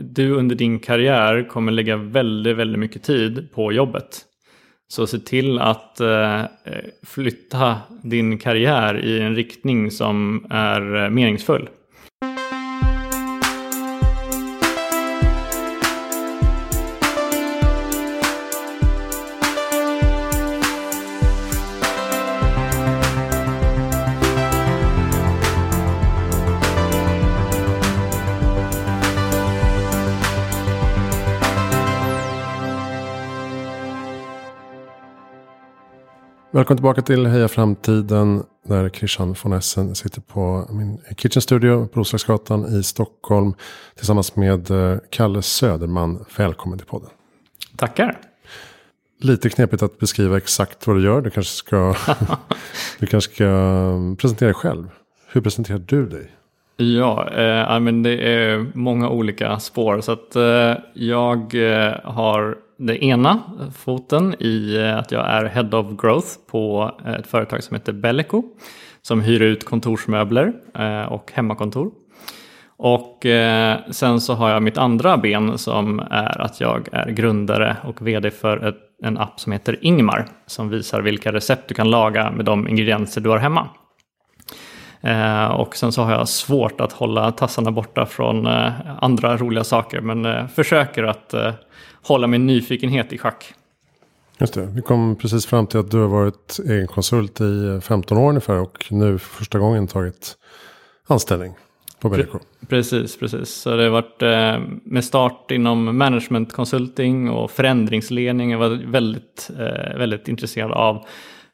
du under din karriär kommer lägga väldigt, väldigt mycket tid på jobbet. Så se till att eh, flytta din karriär i en riktning som är eh, meningsfull. Välkommen tillbaka till Heja Framtiden. Där Christian von Essen sitter på min kitchen studio på Roslagsgatan i Stockholm. Tillsammans med eh, Kalle Söderman. Välkommen till podden. Tackar. Lite knepigt att beskriva exakt vad du gör. Du kanske ska, du kanske ska mm, presentera dig själv. Hur presenterar du dig? Ja, eh, men det är många olika spår. Så att eh, jag eh, har det ena foten i eh, att jag är Head of Growth på eh, ett företag som heter Belleco. Som hyr ut kontorsmöbler eh, och hemmakontor. Och eh, sen så har jag mitt andra ben som är att jag är grundare och vd för ett, en app som heter Ingmar. Som visar vilka recept du kan laga med de ingredienser du har hemma. Eh, och sen så har jag svårt att hålla tassarna borta från eh, andra roliga saker. Men eh, försöker att hålla min nyfikenhet i schack. Just det, vi kom precis fram till att du har varit egen konsult i 15 år ungefär. Och nu för första gången tagit anställning på BDK. Precis, precis. Så det har varit med start inom management consulting och förändringsledning. Jag var väldigt, väldigt intresserad av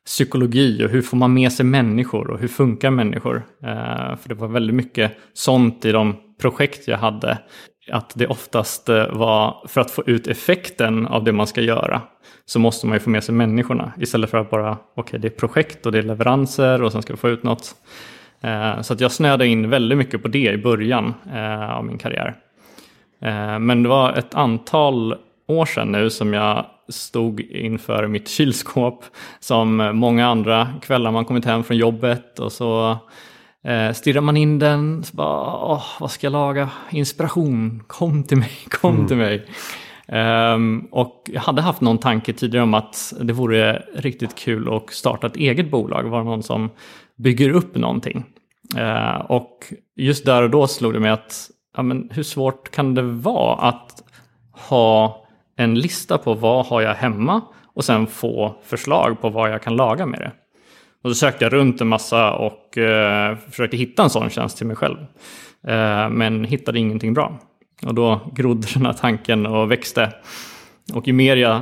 psykologi och hur får man med sig människor och hur funkar människor? Eh, för det var väldigt mycket sånt i de projekt jag hade. Att det oftast eh, var för att få ut effekten av det man ska göra så måste man ju få med sig människorna istället för att bara, okej okay, det är projekt och det är leveranser och sen ska vi få ut något. Eh, så att jag snöade in väldigt mycket på det i början eh, av min karriär. Eh, men det var ett antal år sedan nu som jag stod inför mitt kylskåp som många andra kvällar man kommit hem från jobbet och så eh, stirrar man in den. Så bara, åh, vad ska jag laga? Inspiration, kom till mig, kom mm. till mig. Um, och jag hade haft någon tanke tidigare om att det vore riktigt kul att starta ett eget bolag, vara någon som bygger upp någonting. Uh, och just där och då slog det mig att ja, men hur svårt kan det vara att ha en lista på vad har jag hemma och sen få förslag på vad jag kan laga med det. Och så sökte jag runt en massa och eh, försökte hitta en sån tjänst till mig själv. Eh, men hittade ingenting bra. Och då grodde den här tanken och växte. Och ju mer jag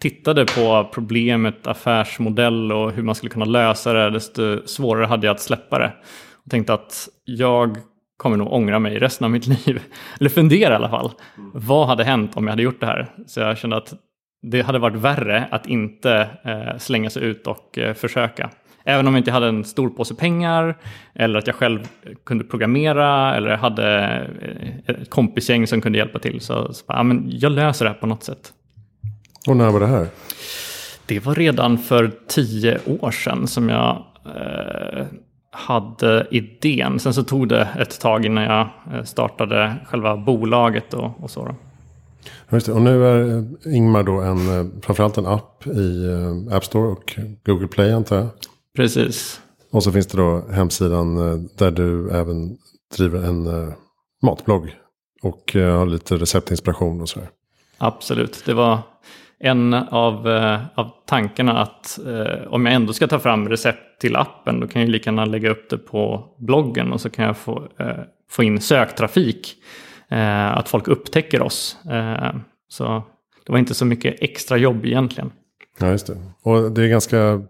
tittade på problemet, affärsmodell och hur man skulle kunna lösa det, desto svårare hade jag att släppa det. Och tänkte att jag kommer nog ångra mig resten av mitt liv. Eller fundera i alla fall. Mm. Vad hade hänt om jag hade gjort det här? Så jag kände att det hade varit värre att inte eh, slänga sig ut och eh, försöka. Även om jag inte hade en stor påse pengar eller att jag själv kunde programmera eller hade eh, ett kompisgäng som kunde hjälpa till. Så, så ja, men jag löser det här på något sätt. Och när var det här? Det var redan för tio år sedan som jag eh, hade idén. Sen så tog det ett tag innan jag eh, startade själva bolaget och, och så. Just det. Och nu är eh, Ingmar då en, eh, framförallt en app i App Store och Google Play antar jag. Precis. Och så finns det då hemsidan där du även driver en matblogg. Och har lite receptinspiration och sådär. Absolut. Det var en av, eh, av tankarna att eh, om jag ändå ska ta fram recept till appen då kan jag lika gärna lägga upp det på bloggen och så kan jag få, eh, få in söktrafik. Eh, att folk upptäcker oss. Eh, så det var inte så mycket extra jobb egentligen. Ja, just det. Och det är ganska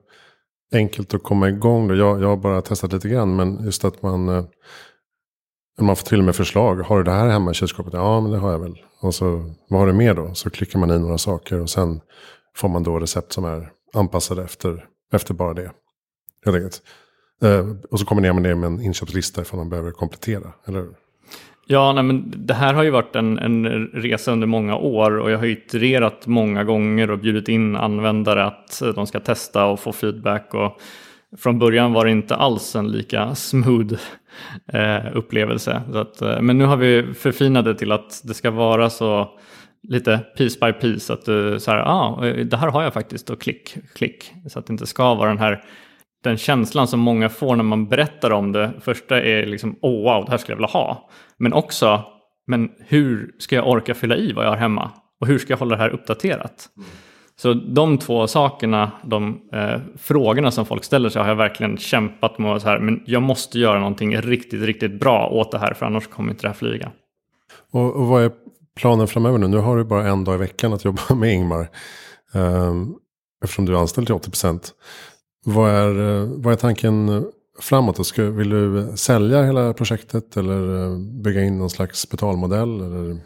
enkelt att komma igång. Då. Jag, jag har bara testat lite grann men just att man eh, man får till och med förslag. Har du det här hemma i kylskåpet? Ja, men det har jag väl. Och så, vad har du mer då? Så klickar man i några saker och sen får man då recept som är anpassade efter, efter bara det. Helt enkelt. Eh, och så kombinerar man det med en inköpslista ifall man behöver komplettera, eller Ja, nej, men det här har ju varit en, en resa under många år och jag har itererat många gånger och bjudit in användare att de ska testa och få feedback. Och från början var det inte alls en lika smooth eh, upplevelse. Att, eh, men nu har vi förfinat det till att det ska vara så lite piece by piece. Att du så här, ah, eh, det här har jag faktiskt och klick, klick. Så att det inte ska vara den här den känslan som många får när man berättar om det. Första är liksom, oh wow, det här skulle jag vilja ha. Men också, men hur ska jag orka fylla i vad jag har hemma? Och hur ska jag hålla det här uppdaterat? Mm. Så de två sakerna, de eh, frågorna som folk ställer sig har jag verkligen kämpat med. Så här, men jag måste göra någonting riktigt, riktigt bra åt det här för annars kommer inte det här flyga. Och, och vad är planen framöver nu? Nu har du bara en dag i veckan att jobba med Ingmar. Um, eftersom du är anställd till 80 procent. Vad är, eh, vad är tanken eh, framåt? Ska, vill du sälja hela projektet eller eh, bygga in någon slags betalmodell? Eller?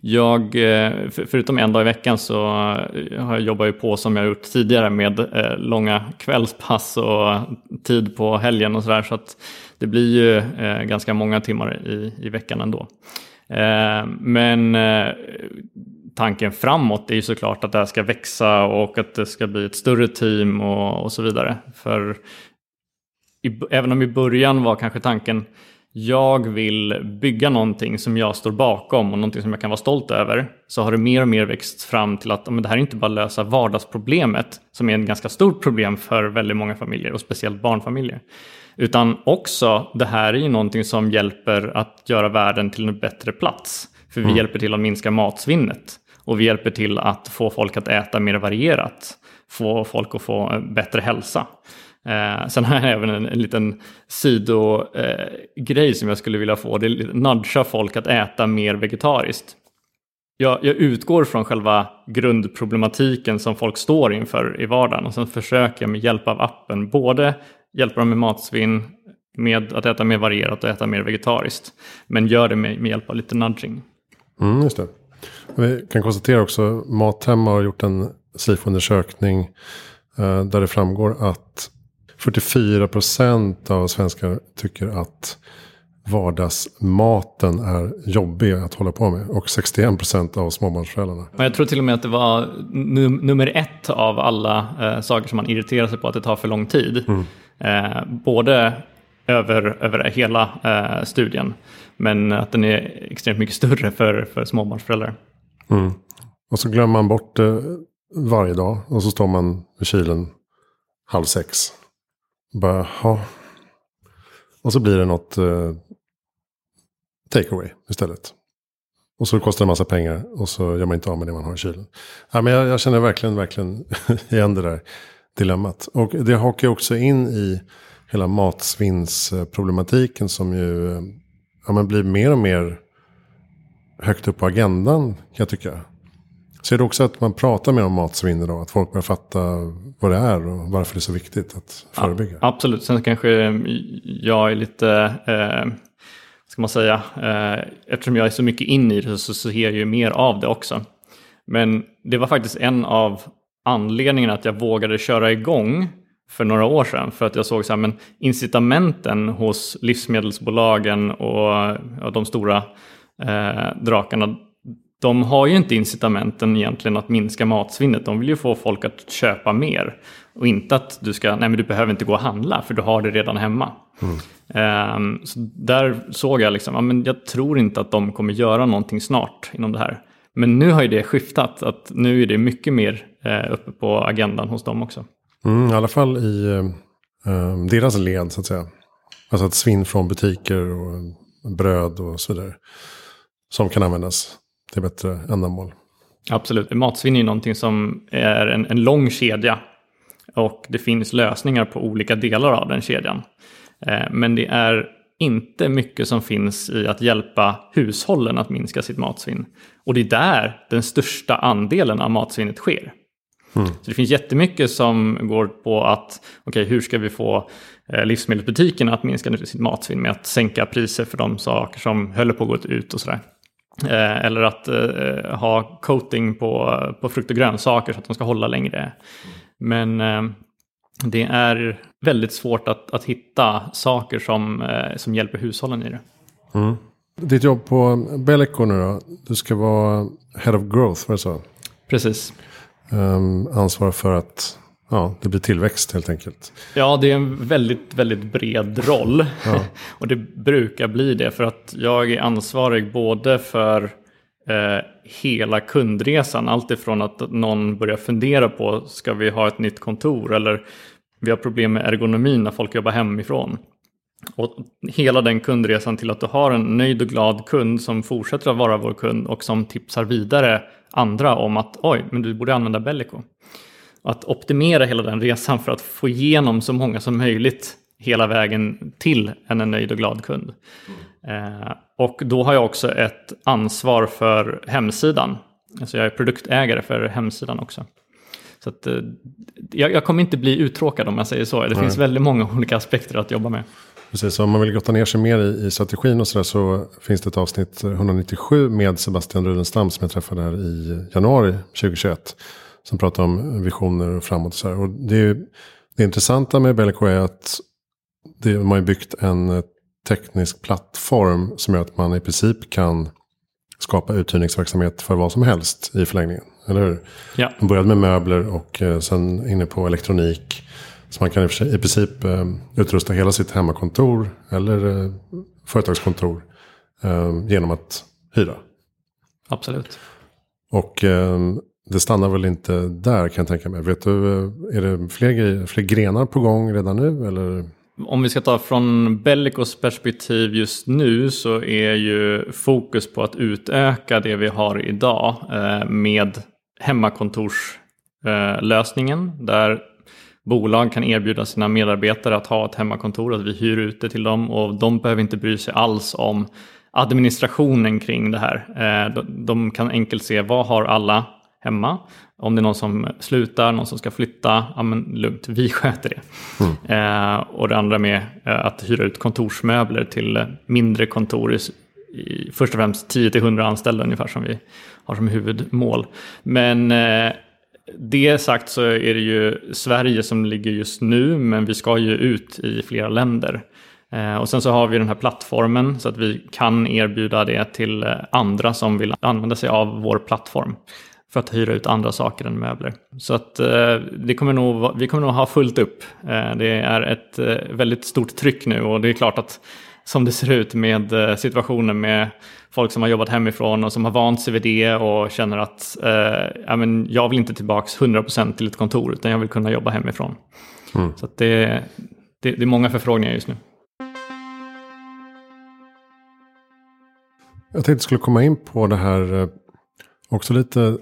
Jag, eh, förutom en dag i veckan så eh, har jag jobbat på som jag gjort tidigare med eh, långa kvällspass och tid på helgen och sådär. Så att det blir ju ganska många timmar i, i veckan ändå. Men tanken framåt är ju såklart att det här ska växa och att det ska bli ett större team och, och så vidare. För i, även om i början var kanske tanken jag vill bygga någonting som jag står bakom och någonting som jag kan vara stolt över. Så har det mer och mer växt fram till att men det här är inte bara lösa vardagsproblemet som är ett ganska stort problem för väldigt många familjer och speciellt barnfamiljer. Utan också det här är ju någonting som hjälper att göra världen till en bättre plats. För vi mm. hjälper till att minska matsvinnet. Och vi hjälper till att få folk att äta mer varierat. Få folk att få bättre hälsa. Eh, sen har jag även en, en liten sidogrej eh, som jag skulle vilja få. Det är nudga folk att äta mer vegetariskt. Jag, jag, utgår från själva grundproblematiken som folk står inför i vardagen och sen försöker jag med hjälp av appen både hjälpa dem med matsvinn, med att äta mer varierat och äta mer vegetariskt. Men gör det med, med hjälp av lite nudging. Mm, just det. Vi kan konstatera också, Mathem har gjort en SIFO-undersökning eh, där det framgår att 44 procent av svenskar tycker att vardagsmaten är jobbig att hålla på med. Och 61 procent av småbarnsföräldrarna. Jag tror till och med att det var num nummer ett av alla eh, saker som man irriterar sig på att det tar för lång tid. Mm. Eh, både över, över hela eh, studien. Men att den är extremt mycket större för, för småbarnsföräldrar. Mm. Och så glömmer man bort det varje dag. Och så står man vid kylen halv sex. Bara, ha. Och så blir det något eh, takeaway istället. Och så kostar det en massa pengar och så gör man inte av med det man har i kylen. Ja, men jag, jag känner verkligen, verkligen igen det där dilemmat. Och det hakar också in i hela matsvinnsproblematiken som ju eh, ja, men blir mer och mer högt upp på agendan kan jag tycka. Ser du också att man pratar mer om matsvinn idag? Att folk börjar fatta vad det är och varför det är så viktigt att förebygga? Ja, absolut, sen kanske jag är lite, eh, ska man säga, eh, eftersom jag är så mycket in i det så, så ser jag ju mer av det också. Men det var faktiskt en av anledningarna att jag vågade köra igång för några år sedan. För att jag såg så här, men incitamenten hos livsmedelsbolagen och ja, de stora eh, drakarna, de har ju inte incitamenten egentligen att minska matsvinnet. De vill ju få folk att köpa mer. Och inte att du ska, nej men du behöver inte gå och handla för du har det redan hemma. Mm. Um, så där såg jag liksom, ja, men jag tror inte att de kommer göra någonting snart inom det här. Men nu har ju det skiftat, att nu är det mycket mer eh, uppe på agendan hos dem också. Mm, I alla fall i eh, deras led så att säga. Alltså att svinn från butiker och bröd och så vidare. Som kan användas till bättre ändamål. Absolut, matsvinn är ju någonting som är en, en lång kedja. Och det finns lösningar på olika delar av den kedjan. Eh, men det är inte mycket som finns i att hjälpa hushållen att minska sitt matsvinn. Och det är där den största andelen av matsvinnet sker. Mm. Så det finns jättemycket som går på att okay, hur ska vi få eh, livsmedelsbutikerna att minska sitt matsvinn med att sänka priser för de saker som håller på att gå ut och sådär. Eh, eller att eh, ha coating på, på frukt och grönsaker så att de ska hålla längre. Men eh, det är väldigt svårt att, att hitta saker som, eh, som hjälper hushållen i det. Mm. Ditt jobb på Belleco nu då? Du ska vara Head of Growth, var det så? Precis. Um, ansvar för att ja, det blir tillväxt helt enkelt. Ja, det är en väldigt, väldigt bred roll. Ja. och det brukar bli det för att jag är ansvarig både för eh, hela kundresan. Alltifrån att någon börjar fundera på ska vi ha ett nytt kontor eller vi har problem med ergonomin när folk jobbar hemifrån. Och hela den kundresan till att du har en nöjd och glad kund som fortsätter att vara vår kund och som tipsar vidare andra om att oj, men du borde använda Bellico. Att optimera hela den resan för att få igenom så många som möjligt hela vägen till en nöjd och glad kund. Mm. Eh, och då har jag också ett ansvar för hemsidan. Alltså jag är produktägare för hemsidan också. Så att, eh, jag, jag, kommer inte bli uttråkad om jag säger så. Det Nej. finns väldigt många olika aspekter att jobba med. Precis, om man vill grotta ner sig mer i, i strategin och sådär så finns det ett avsnitt 197 med Sebastian Rudenstam som jag träffade här i januari 2021. Som pratar om visioner och framåt och så här. Och det, det intressanta med Bellico är att det, man har byggt en teknisk plattform som gör att man i princip kan skapa uthyrningsverksamhet för vad som helst i förlängningen. Eller hur? Ja. Man började med möbler och eh, sen inne på elektronik. Så man kan i, i princip eh, utrusta hela sitt hemmakontor eller eh, företagskontor eh, genom att hyra. Absolut. Och eh, det stannar väl inte där kan jag tänka mig. Vet du, eh, är det fler, grejer? fler grenar på gång redan nu? Eller? Om vi ska ta från Bellicos perspektiv just nu så är ju fokus på att utöka det vi har idag eh, med hemmakontorslösningen där bolag kan erbjuda sina medarbetare att ha ett hemmakontor, att vi hyr ut det till dem och de behöver inte bry sig alls om administrationen kring det här. Eh, de kan enkelt se vad har alla hemma. Om det är någon som slutar, någon som ska flytta, ja men lugnt, vi sköter det. Mm. Eh, och det andra med eh, att hyra ut kontorsmöbler till mindre kontor, i, i, först och främst 10-100 anställda ungefär som vi har som huvudmål. Men eh, det sagt så är det ju Sverige som ligger just nu, men vi ska ju ut i flera länder. Eh, och sen så har vi den här plattformen så att vi kan erbjuda det till eh, andra som vill använda sig av vår plattform för att hyra ut andra saker än möbler. Så att eh, det kommer nog, vi kommer nog ha fullt upp. Det är ett väldigt stort tryck nu och det är klart att som det ser ut med situationen med folk som har jobbat hemifrån och som har vant sig vid det och känner att eh, ja, men jag vill inte tillbaka 100% till ett kontor utan jag vill kunna jobba hemifrån. Mm. Så det, det, det är många förfrågningar just nu. Jag tänkte skulle komma in på det här eh, också lite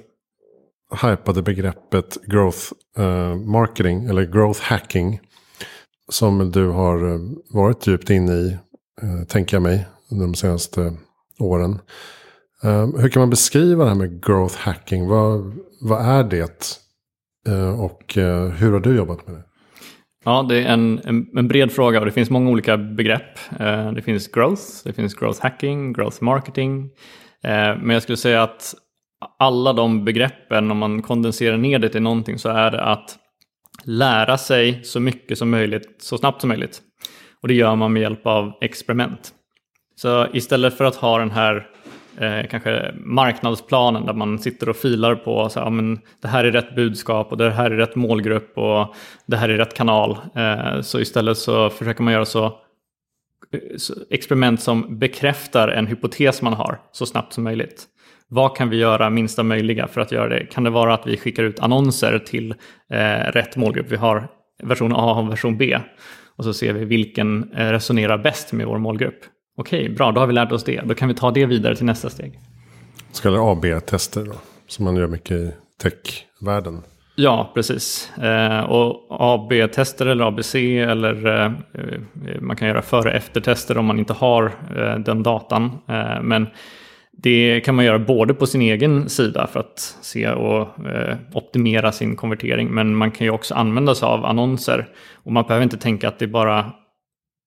hypade begreppet growth uh, marketing eller growth hacking. Som du har eh, varit djupt inne i, uh, tänker jag mig, under de senaste åren. Uh, hur kan man beskriva det här med growth hacking? Vad, vad är det? och hur har du jobbat med det? Ja, det är en, en, en, bred fråga och det finns många olika begrepp. Det finns growth, det finns growth hacking, growth marketing. Men jag skulle säga att alla de begreppen, om man kondenserar ner det till någonting så är det att lära sig så mycket som möjligt så snabbt som möjligt. Och det gör man med hjälp av experiment. Så istället för att ha den här eh, kanske marknadsplanen där man sitter och filar på så, ja, men det här är rätt budskap och det här är rätt målgrupp och det här är rätt kanal. Eh, så istället så försöker man göra så, eh, så experiment som bekräftar en hypotes man har så snabbt som möjligt. Vad kan vi göra minsta möjliga för att göra det? Kan det vara att vi skickar ut annonser till eh, rätt målgrupp? Vi har version A och version B. Och så ser vi vilken eh, resonerar bäst med vår målgrupp. Okej, bra, då har vi lärt oss det. Då kan vi ta det vidare till nästa steg. Så kallade AB-tester då, som man gör mycket i techvärlden. Ja, precis. Eh, och AB-tester eller ABC eller eh, man kan göra före och efter-tester om man inte har den datan. Men det kan man göra både på sin egen sida för att se och eh, optimera sin konvertering. Men man kan ju också använda sig av annonser. Och man behöver inte tänka att det är bara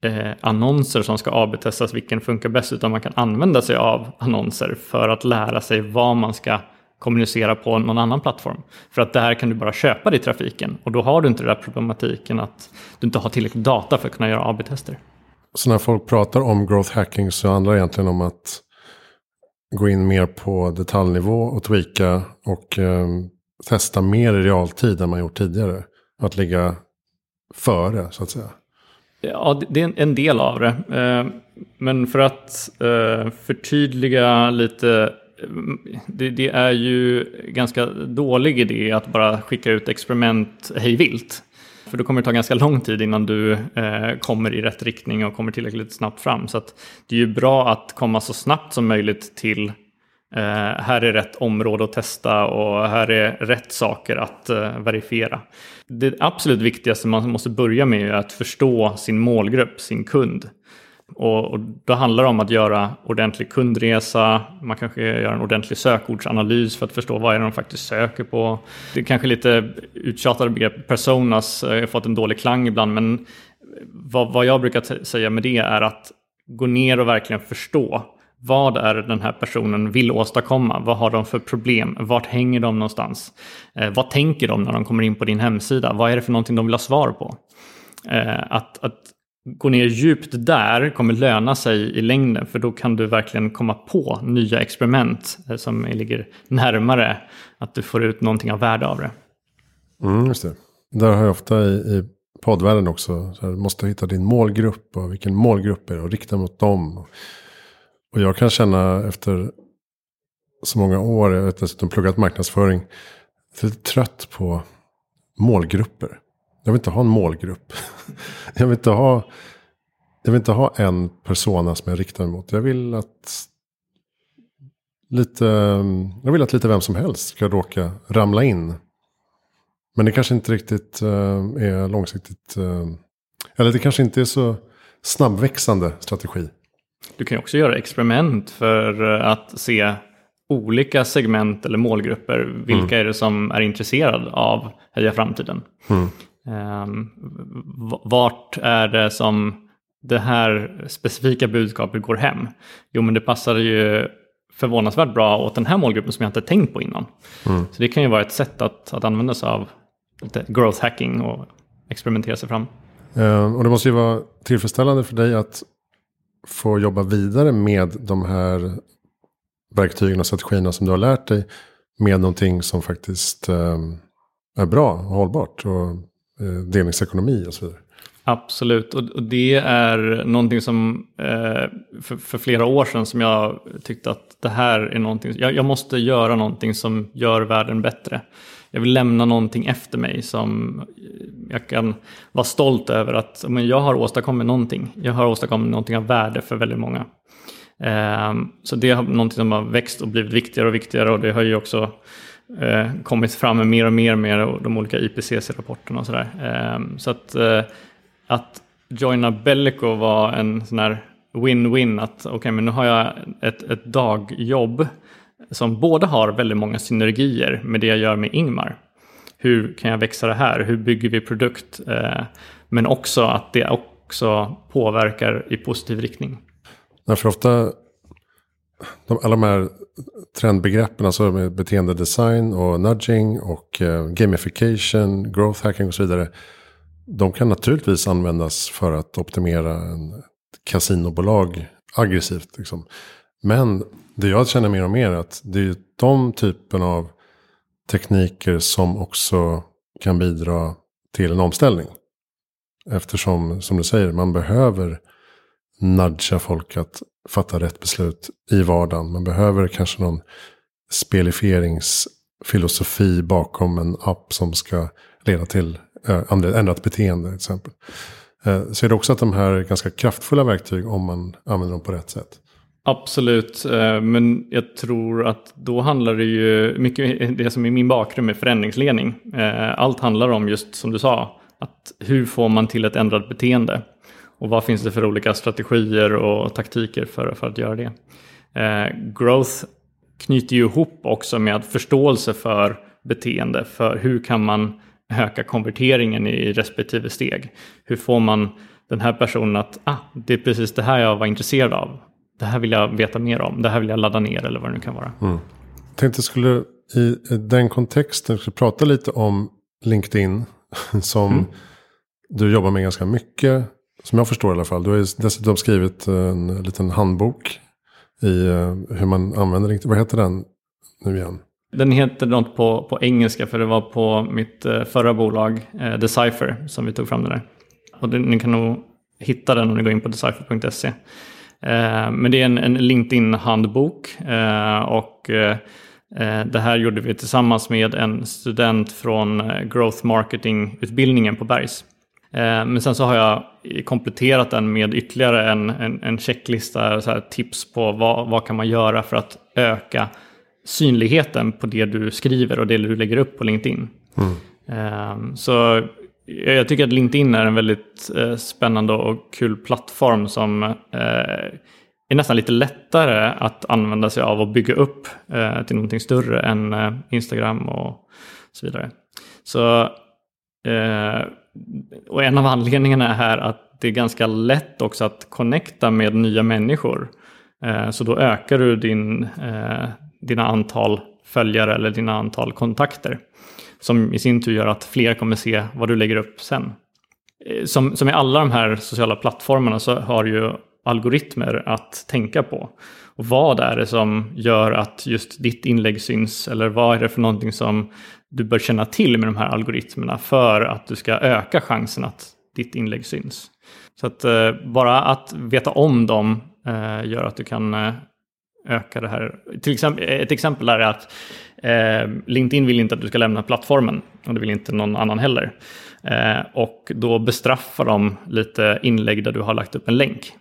eh, annonser som ska AB-testas, vilken funkar bäst, utan man kan använda sig av annonser för att lära sig vad man ska kommunicera på någon annan plattform. För att där kan du bara köpa det i trafiken och då har du inte den där problematiken att du inte har tillräckligt data för att kunna göra AB-tester. Så när folk pratar om growth hacking så handlar det egentligen om att gå in mer på detaljnivå och tweaka och eh, testa mer i realtid än man gjort tidigare. att ligga före så att säga? Ja, det är en del av det. Ehm, men för att eh, förtydliga lite. Ehm, det, är ju ganska dålig idé att bara skicka ut experiment hej vilt. För då kommer det ta ganska lång tid innan du eh, kommer i rätt riktning och kommer tillräckligt snabbt fram. Så det är ju bra att komma så snabbt som möjligt till eh, här är rätt område att testa och här är rätt saker att eh, verifiera. Det absolut viktigaste man måste börja med är att förstå sin målgrupp, sin kund. Och, och då handlar det om att göra ordentlig kundresa, man kanske gör en ordentlig sökordsanalys för att förstå vad är det de faktiskt söker på. Det är kanske lite uttjatade begrepp, personas eh, har fått en dålig klang ibland, men vad, vad jag brukar säga med det är att gå ner och verkligen förstå vad är det den här personen vill åstadkomma? Vad har de för problem? Vart hänger de någonstans? Eh, vad tänker de när de kommer in på din hemsida? Vad är det för någonting de vill ha svar på? Eh, att, att gå ner djupt där kommer löna sig i längden för då kan du verkligen komma på nya experiment eh, som ligger närmare att du får ut någonting av värde av det. Mm, just det. Där har jag ofta i, i poddvärlden också, så här, du måste hitta din målgrupp och vilken målgrupp är det och rikta mot dem. Och jag kan känna efter så många år, jag har dessutom pluggat marknadsföring, jag är lite trött på målgrupper. Jag vill inte ha en målgrupp. Jag vill inte ha, jag vill inte ha en persona som jag riktar mig mot. Jag vill att lite, jag vill att lite vem som helst ska råka ramla in. Men det kanske inte riktigt uh, är långsiktigt. Uh, eller det kanske inte är så snabbväxande strategi. Du kan ju också göra experiment för att se olika segment eller målgrupper. Vilka mm. är det som är intresserade av Heja Framtiden? Mm. Um, vart är det som det här specifika budskapet går hem? Jo, men det passar ju förvånansvärt bra åt den här målgruppen som jag inte tänkt på innan. Mm. Så det kan ju vara ett sätt att, att använda sig av lite growth hacking och experimentera sig fram. Uh, och det måste ju vara tillfredsställande för dig att få jobba vidare med de här verktygen och strategierna som du har lärt dig med någonting som faktiskt um, är bra och hållbart och Eh, delningsekonomi och så vidare. Absolut, och det är någonting som eh, för, flera år sedan som jag tyckte att det här är någonting, jag, måste göra någonting som gör världen bättre. Jag vill lämna någonting efter mig som jag kan vara stolt över att men jag har åstadkommit någonting. Jag har åstadkommit någonting av värde för väldigt många. Eh, så det är någonting som har växt och blivit viktigare och viktigare och det har ju också eh, kommit fram med mer och mer med de olika IPCC-rapporterna och sådär. Eh, så att, eh, att joina Bellico var en sån här win-win att okej, okay, men nu har jag ett, ett dagjobb som både har väldigt många synergier med det jag gör med Ingmar. Hur kan jag växa det här? Hur bygger vi produkt? Eh, men också att det också påverkar i positiv riktning. Därför ofta de, alla de här trendbegreppen, alltså med beteendedesign och nudging och eh, gamification, growth hacking och så vidare. De kan naturligtvis användas för att optimera en kasinobolag aggressivt. Liksom. Men det jag känner mer och mer är att det är de typen av tekniker som också kan bidra till en omställning. Eftersom, som du säger, man behöver nudga folk att fatta rätt beslut i vardagen. Man behöver kanske någon spelifieringsfilosofi bakom en app som ska leda till eh, ändrat beteende till exempel. Eh, så är det också att de här är ganska kraftfulla verktyg om man använder dem på rätt sätt. Absolut, eh, men jag tror att då handlar det ju mycket det som är min bakgrund med förändringsledning. Allt handlar om just som du sa, att hur får man till ett ändrat beteende? Och vad finns det för olika strategier och taktiker för, för att göra det? Eh, growth knyter ju ihop också med förståelse för beteende. För hur kan man öka konverteringen i respektive steg? Hur får man den här personen att ah, det är precis det här jag var intresserad av. Det här vill jag veta mer om. Det här vill jag ladda ner eller vad det nu kan vara. Mm. Jag tänkte skulle i den kontexten prata lite om LinkedIn som mm. du jobbar med ganska mycket. Som jag förstår i alla fall. Du har dessutom skrivit en liten handbok i eh, hur man använder LinkedIn. Vad heter den nu igen? Den heter något på, på engelska för det var på mitt eh, förra bolag, eh, Decipher, som vi tog fram den där. Och det, ni kan nog hitta den om ni går in på decipher.se. Eh, men det är en, en LinkedIn-handbok eh, och eh, det här gjorde vi tillsammans med en student från Growth Marketing-utbildningen på Bergs. Men sen så har jag kompletterat den med ytterligare en, en, en checklista, så tips på vad, vad kan man göra för att öka synligheten på det du skriver och det du lägger upp på LinkedIn. Mm. Så jag tycker att LinkedIn är en väldigt eh, spännande och kul plattform som eh, är nästan lite lättare att använda sig av och bygga upp eh, till någonting större än Instagram och så vidare. Så, eh, och en av anledningarna är här att det är ganska lätt också att connecta med nya människor. Eh, så då ökar du din, eh, dina antal följare eller dina antal kontakter. Som i sin tur gör att fler kommer se vad du lägger upp sen. Eh, som, som i alla de här sociala plattformarna så har ju algoritmer att tänka på. Och vad är det som gör att just ditt inlägg syns? Eller vad är det för någonting som du bör känna till med de här algoritmerna för att du ska öka chansen att ditt inlägg syns? Så att eh, bara att veta om dem eh, gör att du kan eh, öka det här. Till exempel, ett exempel är att eh, LinkedIn vill inte att du ska lämna plattformen och det vill inte någon annan heller. Eh, och då bestraffar de lite inlägg där du har lagt upp en länk.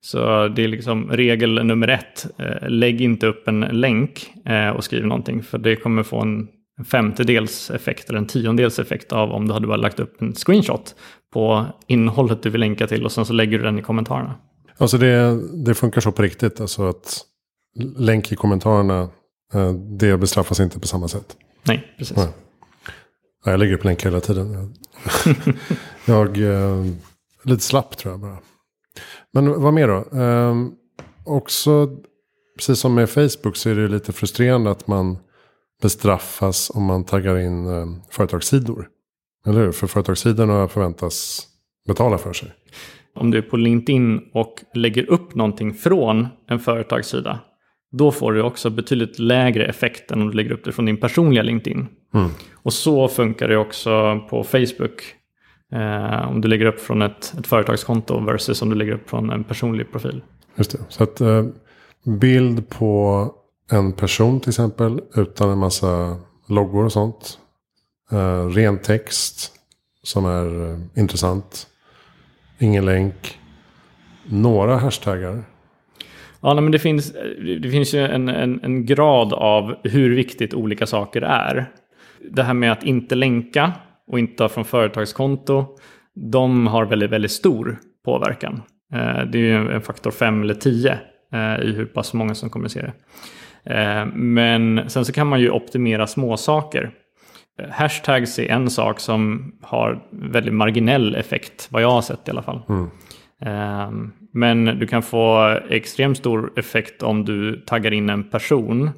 Så det är liksom regel nummer ett. Eh, lägg inte upp en länk eh, och skriv någonting för det kommer få en femtedels effekt eller en tiondels effekt av om du hade bara lagt upp en screenshot på innehållet du vill länka till och sen så lägger du den i kommentarerna. Alltså det, det funkar så på riktigt, alltså att länk i kommentarerna, eh, det bestraffas inte på samma sätt. Nej, precis. Nej. Jag lägger upp länkar hela tiden. jag eh, lite slapp tror jag bara. Men vad mer då? Eh, också, precis som med Facebook så är det lite frustrerande att man bestraffas om man taggar in eh, företagssidor. Eller hur? För företagssidorna förväntas betala för sig. Om du är på LinkedIn och lägger upp någonting från en företagssida då får du också betydligt lägre effekt än om du lägger upp det från din personliga LinkedIn. Mm. Och så funkar det också på Facebook. Eh, om du lägger upp från ett, ett företagskonto versus om du lägger upp från en personlig profil. Just det. Så att eh, bild på en person till exempel utan en massa loggor och sånt. Uh, ren text som är uh, intressant. Ingen länk. Några hashtaggar Ja, men det finns, eh, det finns ju en, en, en, grad av hur viktigt olika saker är. Det här med att inte länka och inte ha från företagskonto, de har väldigt, väldigt stor påverkan. Det är ju en faktor 5 eller 10 i hur pass många som kommer se det. Eh, men sen så kan man ju optimera små saker. Hashtags är en sak som har väldigt marginell effekt, vad jag har sett i alla fall. Mm. Ehm, men du kan få extremt stor effekt om du taggar in en person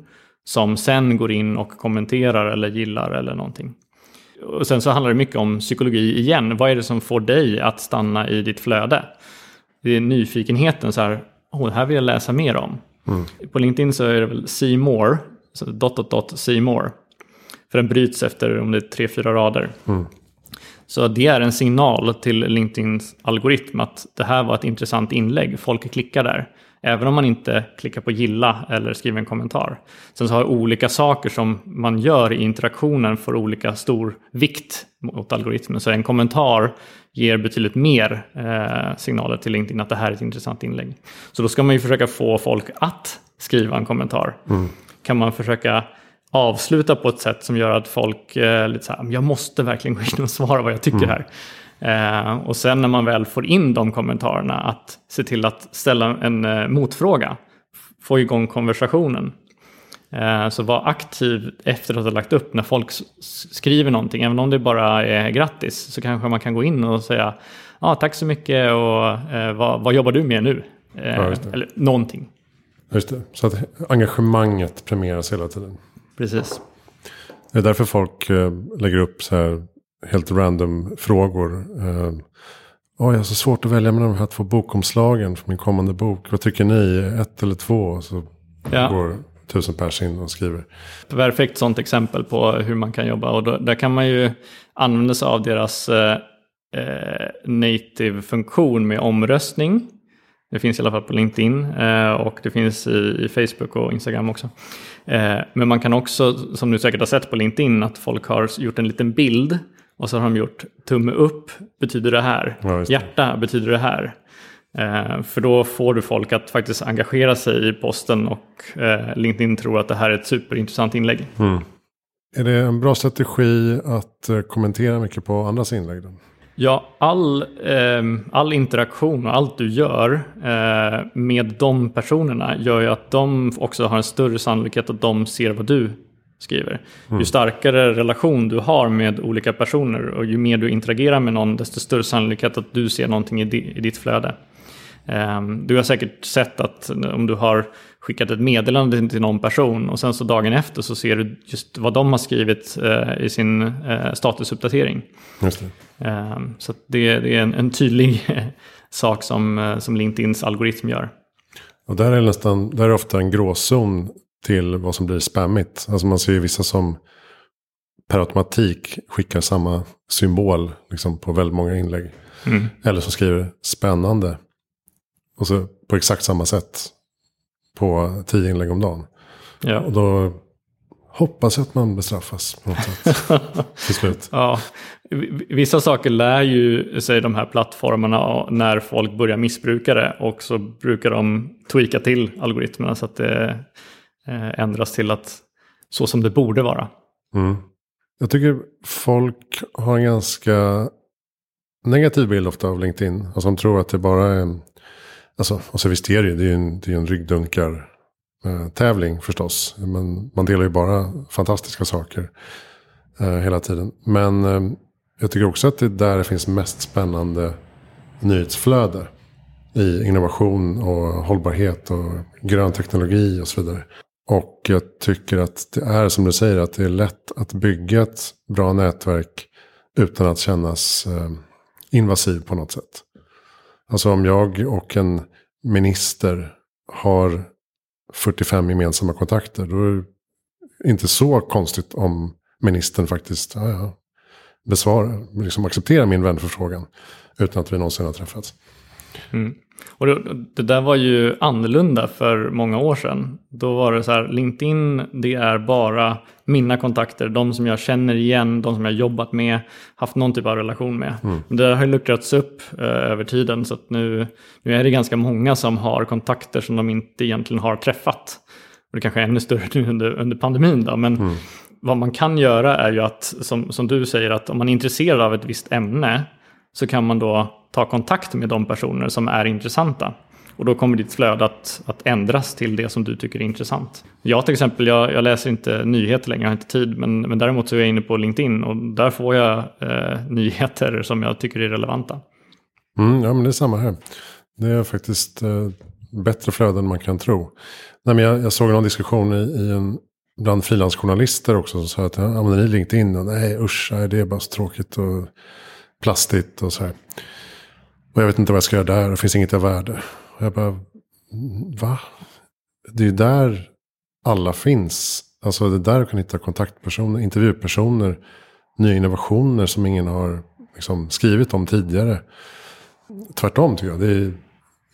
som sen går in och kommenterar eller gillar eller någonting. Och sen så handlar det mycket om psykologi igen. Vad är det som får dig att stanna i ditt flöde? Det är nyfikenheten, så här, oh, det här vill jag läsa mer om. Mm. På LinkedIn så är det väl see more, så dot, dot, dot, see more. För den bryts efter om det är tre, fyra rader. Mm. Så det är en signal till LinkedIns algoritm att det här var ett intressant inlägg. Folk klickar där. Även om man inte klickar på gilla eller skriver en kommentar. Sen så har olika saker som man gör i interaktionen får olika stor vikt mot algoritmen. Så en kommentar ger betydligt mer eh, signaler till LinkedIn att det här är ett intressant inlägg. Så då ska man ju försöka få folk att skriva en kommentar. Mm. Kan man försöka avsluta på ett sätt som gör att folk eh, lite så här, jag måste verkligen gå in och svara vad jag tycker mm. här. Eh, och sen när man väl får in de kommentarerna att se till att ställa en eh, motfråga, få igång konversationen. Eh, så var aktiv efter att ha lagt upp när folk skriver någonting, även om det bara är grattis, så kanske man kan gå in och säga ah, tack så mycket och eh, vad, vad, jobbar du med nu? Eh, ja, eller någonting. Just det, så att engagemanget premieras hela tiden. Precis. Det är därför folk eh, lägger upp så här helt random frågor. Oh, jag har så svårt att välja mellan de här två bokomslagen för min kommande bok. Vad tycker ni? Ett eller två? Så ja. går tusen pers in och skriver. Perfekt sånt exempel på hur man kan jobba och då, där kan man ju använda sig av deras eh, eh native-funktion med omröstning. Det finns i alla fall på LinkedIn eh, och det finns i, i, Facebook och Instagram också. Eh, men man kan också, som du säkert har sett på LinkedIn, att folk har gjort en liten bild och så har de gjort tumme upp betyder det här, ja, det. hjärta betyder det här. Eh, för då får du folk att faktiskt engagera sig i posten och eh, LinkedIn tror att det här är ett superintressant inlägg. Mm. Är det en bra strategi att eh, kommentera mycket på andras inlägg? Då? Ja, all, eh, all interaktion och allt du gör eh, med de personerna gör ju att de också har en större sannolikhet att de ser vad du skriver. Mm. Ju starkare relation du har med olika personer och ju mer du interagerar med någon desto större sannolikhet att du ser någonting i, di i ditt flöde. Um, du har säkert sett att om du har skickat ett meddelande till någon person och sen så dagen efter så ser du just vad de har skrivit uh, i sin uh, statusuppdatering. Just det. Um, så det, är en, tydlig sak som, uh, som LinkedIns algoritm gör. Och där är, nästan, där är ofta en gråzon till vad som blir spammigt. Alltså man ser ju vissa som per automatik skickar samma symbol liksom, på väldigt många inlägg. Mm. Eller som skriver spännande. Och så på exakt samma sätt på tio inlägg om dagen. Ja. Och då hoppas jag att man bestraffas på något sätt till slut. Ja. Vissa saker lär ju sig de här plattformarna när folk börjar missbruka det. Och så brukar de tweaka till algoritmerna så att det eh, ändras till att så som det borde vara. Mm. Jag tycker folk har en ganska negativ bild ofta av LinkedIn. Alltså de tror att det bara är en Alltså, och så visst är det ju, det är en, det är en ryggdunkar eh, tävling förstås. Men man delar ju bara fantastiska saker eh, hela tiden. Men eh, jag tycker också att det är där det finns mest spännande nyhetsflöde. I innovation och hållbarhet och grön teknologi och så vidare. Och jag tycker att det är som du säger att det är lätt att bygga ett bra nätverk utan att kännas eh, invasiv på något sätt. Alltså om jag och en minister har 45 gemensamma kontakter. Då är det inte så konstigt om ministern faktiskt ja, ja, besvarar, liksom accepterar min vänförfrågan. Utan att vi någonsin har träffats. Mm. Och det, där var ju annorlunda för många år sedan. Då var det så här, LinkedIn det är bara mina kontakter, de som jag känner igen, de som jag jobbat med, haft någon typ av relation med. Mm. Det har luckrats upp eh, över tiden så att nu, nu är det ganska många som har kontakter som de inte egentligen har träffat. Och det kanske är ännu större nu under, under pandemin då, men mm. vad man kan göra är ju att, som, som du säger, att om man är intresserad av ett visst ämne så kan man då ta kontakt med de personer som är intressanta. Och då kommer ditt flöde att, att ändras till det som du tycker är intressant. Jag till exempel, jag, jag läser inte nyheter längre, jag har inte tid. Men, men däremot så är jag inne på LinkedIn och där får jag eh, nyheter som jag tycker är relevanta. Mm, ja, men det är samma här. Det är faktiskt eh, bättre flöden än man kan tro. Nej, men jag, jag såg någon diskussion i, i en, bland frilansjournalister också som sa att använder ni LinkedIn? Och, nej usch, nej, det är bara så tråkigt och plastigt och så här. Och jag vet inte vad jag ska göra där, det finns inget av värde. Och jag bara, va? Det är ju där alla finns. Alltså det är där du kan hitta kontaktpersoner, intervjupersoner, nya innovationer som ingen har liksom, skrivit om tidigare. Tvärtom tycker jag, det är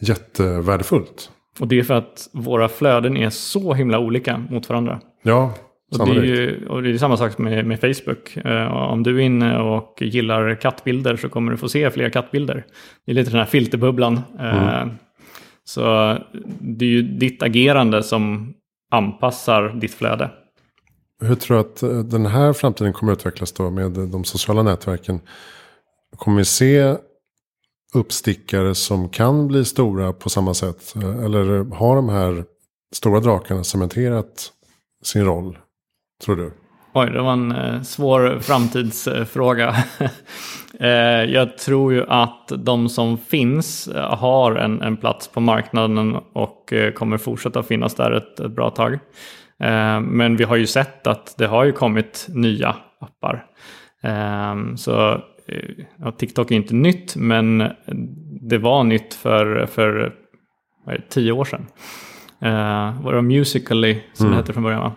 jättevärdefullt. Och det är för att våra flöden är så himla olika mot varandra. Ja, och det, är ju, och det är samma sak med, med Facebook. Uh, om du är inne och gillar kattbilder så kommer du få se fler kattbilder. Det är lite den här filterbubblan. Uh, mm. Så det är ju ditt agerande som anpassar ditt flöde. Hur tror du att eh, den här framtiden kommer att utvecklas då med de sociala nätverken? Kommer vi se uppstickare som kan bli stora på samma sätt? Eller har de här stora drakarna cementerat sin roll Tror du? Oj, det var en eh, svår framtidsfråga. eh, jag tror ju att de som finns eh, har en, en plats på marknaden och kommer fortsätta finnas där ett, ett bra tag. Men vi har ju sett att det har ju kommit nya appar. Eh, så ja, TikTok är inte nytt, men det var nytt för, för tio år sedan. Var det Musically som Mm. det hette från början va?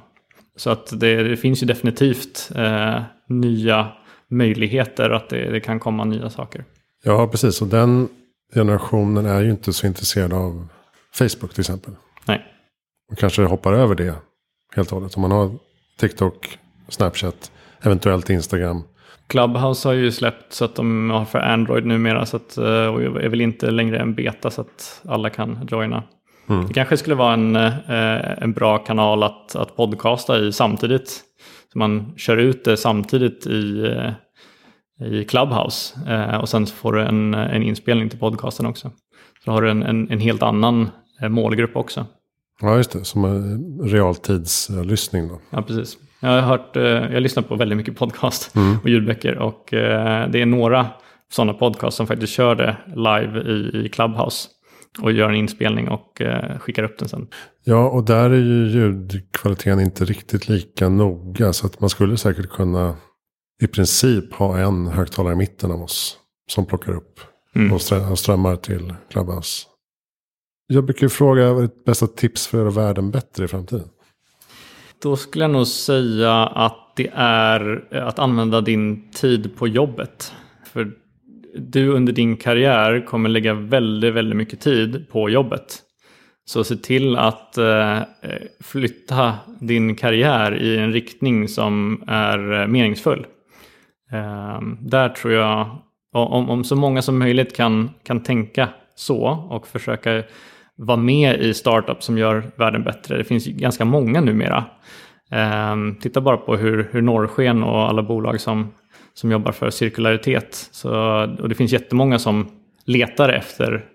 Så att det, det finns ju definitivt eh, nya möjligheter att det, det kan komma nya saker. Ja, precis. Och den generationen är ju inte så intresserad av Facebook till exempel. Nej, Och kanske hoppar över det helt och hållet. Om man har TikTok, Snapchat, eventuellt Instagram. Clubhouse har ju släppt så att de har för Android numera så att, eh, och är väl inte längre en beta så att alla kan joina. Mm. Det kanske skulle vara en, eh, en bra kanal att, att podcasta i samtidigt. Så man kör ut det samtidigt i, eh, i Clubhouse eh, och sen får du en, en inspelning till podcasten också. Så har du en, en, en helt annan målgrupp också. Ja, just det. Som en realtidslyssning då. Ja, precis. Jag har hört, jag lyssnar på väldigt mycket podcast och ljudböcker och det är några sådana podcast som faktiskt kör det live i, i Clubhouse och gör en inspelning och eh, skickar upp den sen. Ja, och där är ju ljudkvaliteten inte riktigt lika noga. Så att man skulle säkert kunna i princip ha en högtalare i mitten av oss. Som plockar upp Mm. och strö- och strömmar till Clubhouse. Jag brukar ju fråga vad är ditt bästa tips för att göra världen bättre i framtiden? Då skulle jag nog säga att det är att använda din tid på jobbet. För du under din karriär kommer lägga väldigt, väldigt mycket tid på jobbet. Så se till att eh, flytta din karriär i en riktning som är eh, meningsfull. Eh, där tror jag, om, om så många som möjligt kan, kan tänka så och försöka vara med i startups som gör världen bättre. Det finns ganska många numera. Eh, titta bara på hur, hur Norrsken och alla bolag som, som jobbar för cirkularitet. Så, och det finns jättemånga som letar efter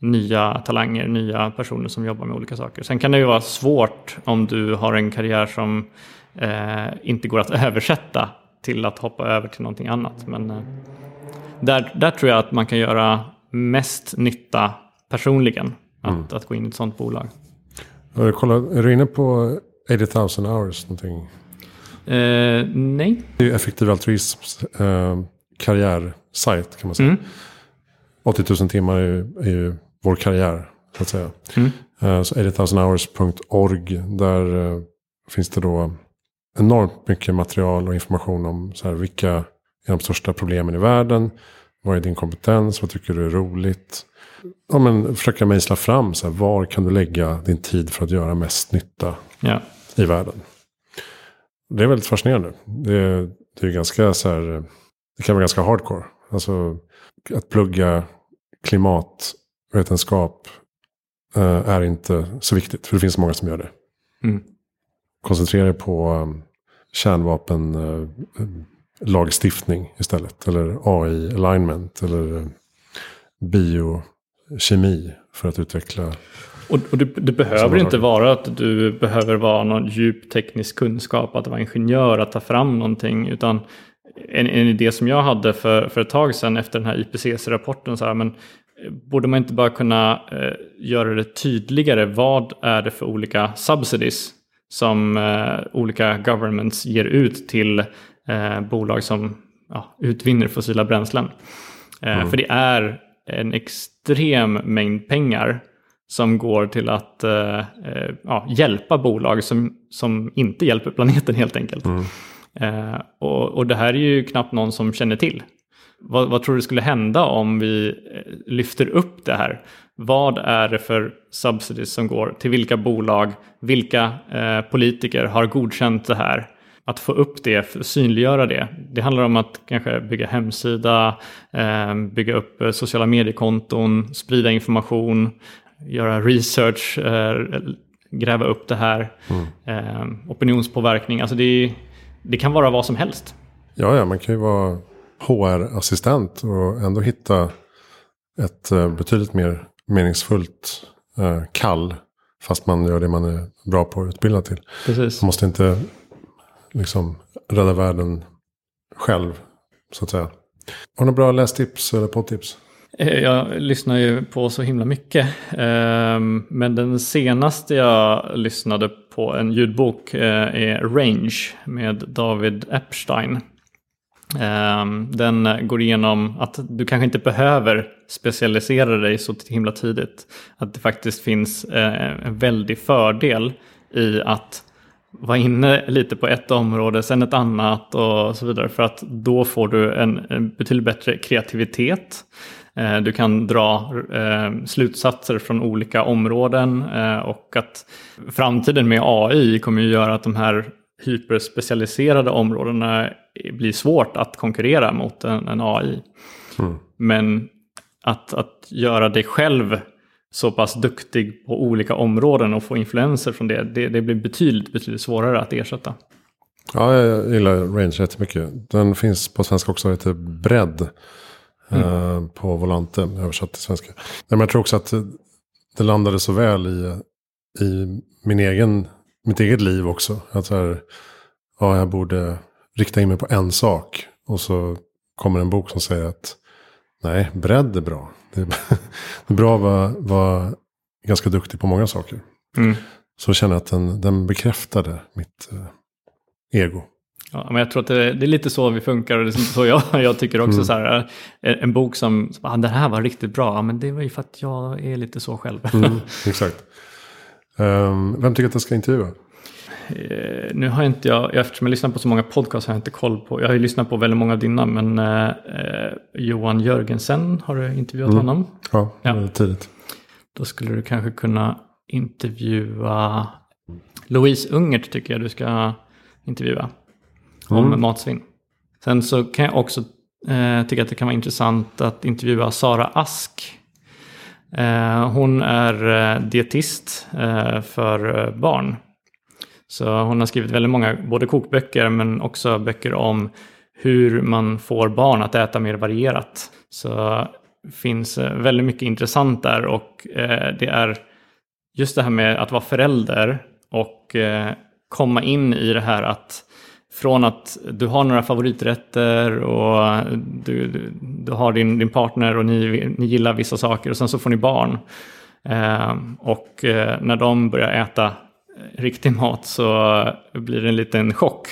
nya talanger, nya personer som jobbar med olika saker. Sen kan det ju vara svårt om du har en karriär som eh, inte går att översätta till att hoppa över till någonting annat. Men eh, där, där tror jag att man kan göra mest nytta personligen. Att, att gå in i ett sådant bolag. Kollat, är du inne på 80 000 hours någonting? Eh, nej. Det är ju effektiv altruisms eh, karriärsajt kan man säga. Mm. 80 000 timmar är ju, är ju vår karriär. Så att säga. Mm. Eh, så 80 Där eh, finns det då enormt mycket material och information om så här, vilka är de största problemen i världen. Vad är din kompetens? Vad tycker du är roligt? Ja, men försöka mejsla fram så här, var kan du lägga din tid för att göra mest nytta Ja. i världen. Det är väldigt fascinerande. Det, det är ganska så här, det kan vara ganska hardcore. Alltså att plugga klimatvetenskap eh, är inte så viktigt. För det finns många som gör det. Mm. Koncentrera dig på um, kärnvapen eh, lagstiftning istället. Eller AI alignment. Eller eh, biokemi för att utveckla Och, och det, det behöver inte vara att du behöver vara någon djup teknisk kunskap, att vara ingenjör, att ta fram någonting. Utan en, en idé som jag hade för, för ett tag sedan efter den här IPCC-rapporten, så här, men eh, borde man inte bara kunna eh, göra det tydligare, vad är det för olika subsidies som eh, olika governments ger ut till eh, bolag som ja, utvinner fossila bränslen. Eh, För det är en extrem mängd pengar som går till att eh, eh, ja, hjälpa bolag som, som inte hjälper planeten helt enkelt. Eh, och, och det här är ju knappt någon som känner till. Vad, vad tror du skulle hända om vi eh, lyfter upp det här? Vad är det för subsidies som går till vilka bolag? Vilka eh, politiker har godkänt det här? Att få upp det, synliggöra det. Det handlar om att kanske bygga hemsida, eh, bygga upp eh, sociala mediekonton, sprida information, göra research, eh, gräva upp det här. Eh, opinionspåverkning, alltså det, det kan vara vad som helst. Ja, ja, man kan ju vara HR-assistent och ändå hitta ett eh, betydligt mer meningsfullt kall. Fast man gör det man är bra på och utbildad till. Precis. Man måste inte liksom rädda världen själv, så att säga. Har du några bra lästips eller poddtips? Eh, jag lyssnar ju på så himla mycket. Ehm, men den senaste jag lyssnade på en ljudbok eh, är Range med David Epstein. Ehm, den går igenom att du kanske inte behöver specialisera dig så himla tidigt. Att det faktiskt finns eh, en väldig fördel i att vara inne lite på ett område, sen ett annat och så vidare. För att då får du en, en betydligt bättre kreativitet. Eh, du kan dra eh, slutsatser från olika områden och att framtiden med AI kommer ju göra att de här hyperspecialiserade områdena blir svårt att konkurrera mot en, en AI. Mm. Men att, att göra dig själv så pass duktig på olika områden och få influenser från det, det, det blir betydligt, betydligt svårare att ersätta. Ja, jag gillar Range jättemycket. Den finns på svenska också, heter Bredd. Mm. Eh, på Volante, översatt till svenska. Men jag tror också att det landade så väl i, i min egen mitt eget liv också. Att så här, ja, jag borde rikta in mig på en sak. Och så kommer en bok som säger att nej, bredd är bra. Det är, det är bra att vara, vara ganska duktig på många saker. Mm. Så känner jag att den, den bekräftade mitt eh, ego. Ja, men jag tror att det, det, är lite så vi funkar och det är så jag, jag tycker också mm. så här. En, en bok som, ah, den här var riktigt bra, men det var ju för att jag är lite så själv. Mm, exakt. Um, vem tycker att jag ska intervjua? Uh, nu har inte jag, eftersom jag lyssnar på så många podcasts har jag inte koll på, jag har ju lyssnat på väldigt många av dina, men uh, Johan Jörgensen, har du intervjuat mm. honom? Ja, ja, tidigt. Då skulle du kanske kunna intervjua Louise Ungert tycker jag du ska intervjua. Om mm. matsvinn. Sen så kan jag också eh, tycka att det kan vara intressant att intervjua Sara Ask. Eh, hon är eh, dietist eh, för barn. Så hon har skrivit väldigt många, både kokböcker men också böcker om hur man får barn att äta mer varierat. Så finns väldigt mycket intressant där och det är just det här med att vara förälder och komma in i det här att från att du har några favoriträtter och du, du, du har din, din partner och ni, ni gillar vissa saker och sen så får ni barn. Eh, och eh, när de börjar äta riktig mat så blir det en liten chock.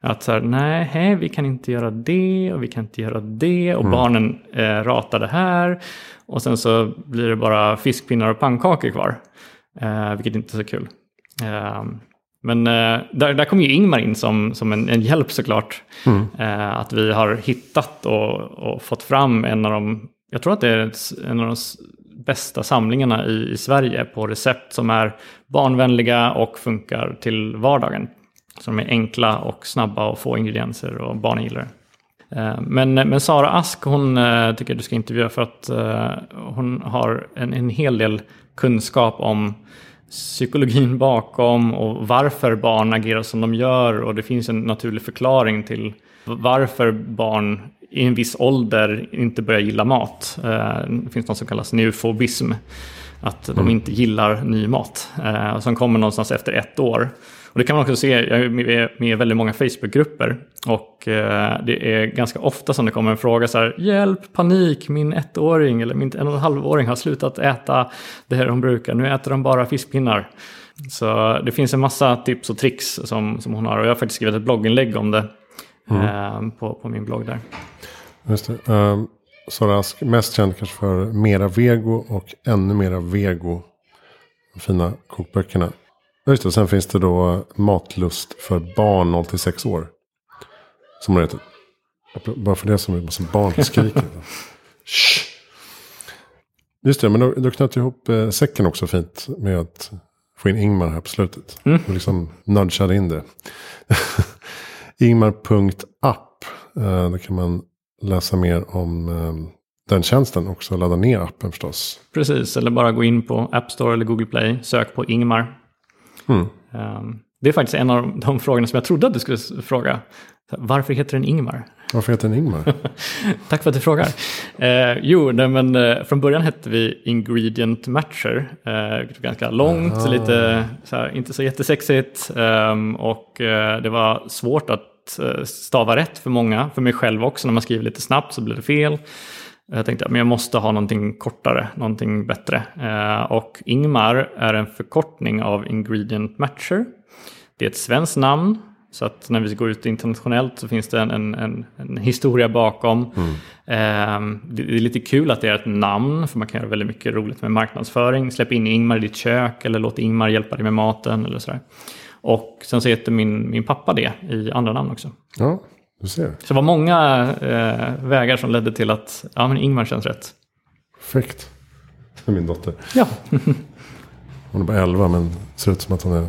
Att så här, nej, hej, vi kan inte göra det och vi kan inte göra det och mm. barnen eh, ratar det här. Och sen så blir det bara fiskpinnar och pannkakor kvar. Eh, vilket inte är så kul. Men eh, där, där kommer ju Ingmar in som, som en, en hjälp såklart. Mm. Eh, att vi har hittat och, och, fått fram en av de, jag tror att det är en av de bästa samlingarna i, i Sverige på recept som är barnvänliga och funkar till vardagen. Som är enkla och snabba och få ingredienser och barnen gillar det. Eh, men, men Sara Ask hon eh, tycker du ska intervjua för att eh, hon har en, en hel del kunskap om psykologin bakom och varför barn agerar som de gör och det finns en naturlig förklaring till varför barn i en viss ålder inte börjar gilla mat. Eh, det finns något som kallas neufobism, att de mm. inte gillar ny mat, eh, som kommer någonstans efter ett år. Och det kan man också se, jag är med i väldigt många Facebookgrupper och eh, det är ganska ofta som det kommer en fråga så här, hjälp, panik, min ettåring eller min en och en halvåring har slutat äta det här de brukar, nu äter de bara fiskpinnar. Så det finns en massa tips och tricks som, som hon har och jag har faktiskt skrivit ett blogginlägg om det mm. eh, på, på min blogg där. Just det. Um, Sara Ask, mest känd kanske för Mera Vego och ännu mera Vego. De fina kokböckerna. Just det, sen finns det då Matlust för barn 0 till 6 år. Som det heter. Bara för det som är en massa barn skriker. Just det, men då, då knöt ihop eh, säcken också fint med att få in Ingmar här på slutet. Mm. Och liksom nudgade in det. Ingmar.app. Eh, där kan man läsa mer om eh, den tjänsten också. Ladda ner appen förstås. Precis, eller bara gå in på App Store eller Google Play. Sök på Ingmar. Mm. Um, det är faktiskt en av de frågorna som jag trodde att du skulle fråga. Varför heter den Ingmar? Varför heter den Ingmar? Tack för att du frågar. Eh, jo, nej, men eh, från början hette vi Ingredient Matcher. Eh, ganska långt, Aha. lite, så här, inte så jättesexigt. Um, och eh, det var svårt att eh, stava rätt för många. För mig själv också, när man skriver lite snabbt så blir det fel. Jag tänkte att jag måste ha någonting kortare, någonting bättre. Eh, och Ingmar är en förkortning av Ingredient Matcher. Det är ett svenskt namn Så att när vi går ut internationellt så finns det en, en, en, en historia bakom. Mm. Eh, det är lite kul att det är ett namn, för man kan göra väldigt mycket roligt med marknadsföring. Släpp in Ingmar i ditt kök eller låt Ingmar hjälpa dig med maten eller sådär. Och sen så heter min, min pappa det i andra namn också. Ja. Så det var många eh, vägar som ledde till att ja, men Ingmar känns rätt. Perfekt. Det är min dotter. Ja. hon är bara 11 men ser ut som att hon är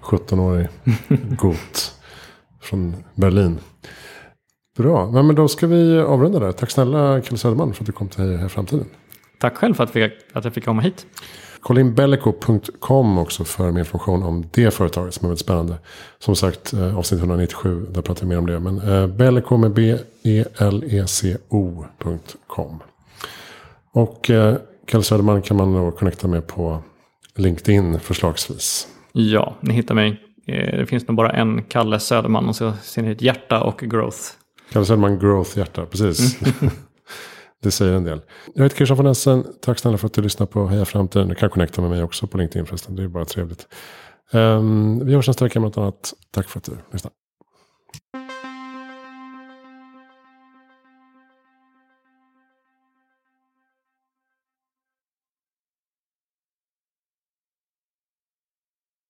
17-årig got från Berlin. Bra, men då ska vi avrunda där. Tack snälla Kalle Söderman för att du kom till Heja Framtiden. Tack själv för att, vi, att jag fick komma hit. Kolla in bellico.com också för mer information om det företaget som är väldigt spännande. Som sagt, eh, avsnitt 197, där pratar vi mer om det. Men eh, bellico med B-E-L-E-C-O.com. Och eh, Kalle Söderman kan man då connecta med på LinkedIn förslagsvis. Ja, ni hittar mig. Det finns nog bara en Kalle Söderman och så ser ni ett hjärta och growth. Kalle Söderman growth hjärta, precis. Mm. det säger en del. Jag heter Christian von Essen. Tack snälla för att du lyssnar på Heja Framtiden. Du kan connecta med mig också på LinkedIn förresten. Det är bara trevligt. Um, vi hörs nästa vecka med något annat. Tack för att du lyssnar.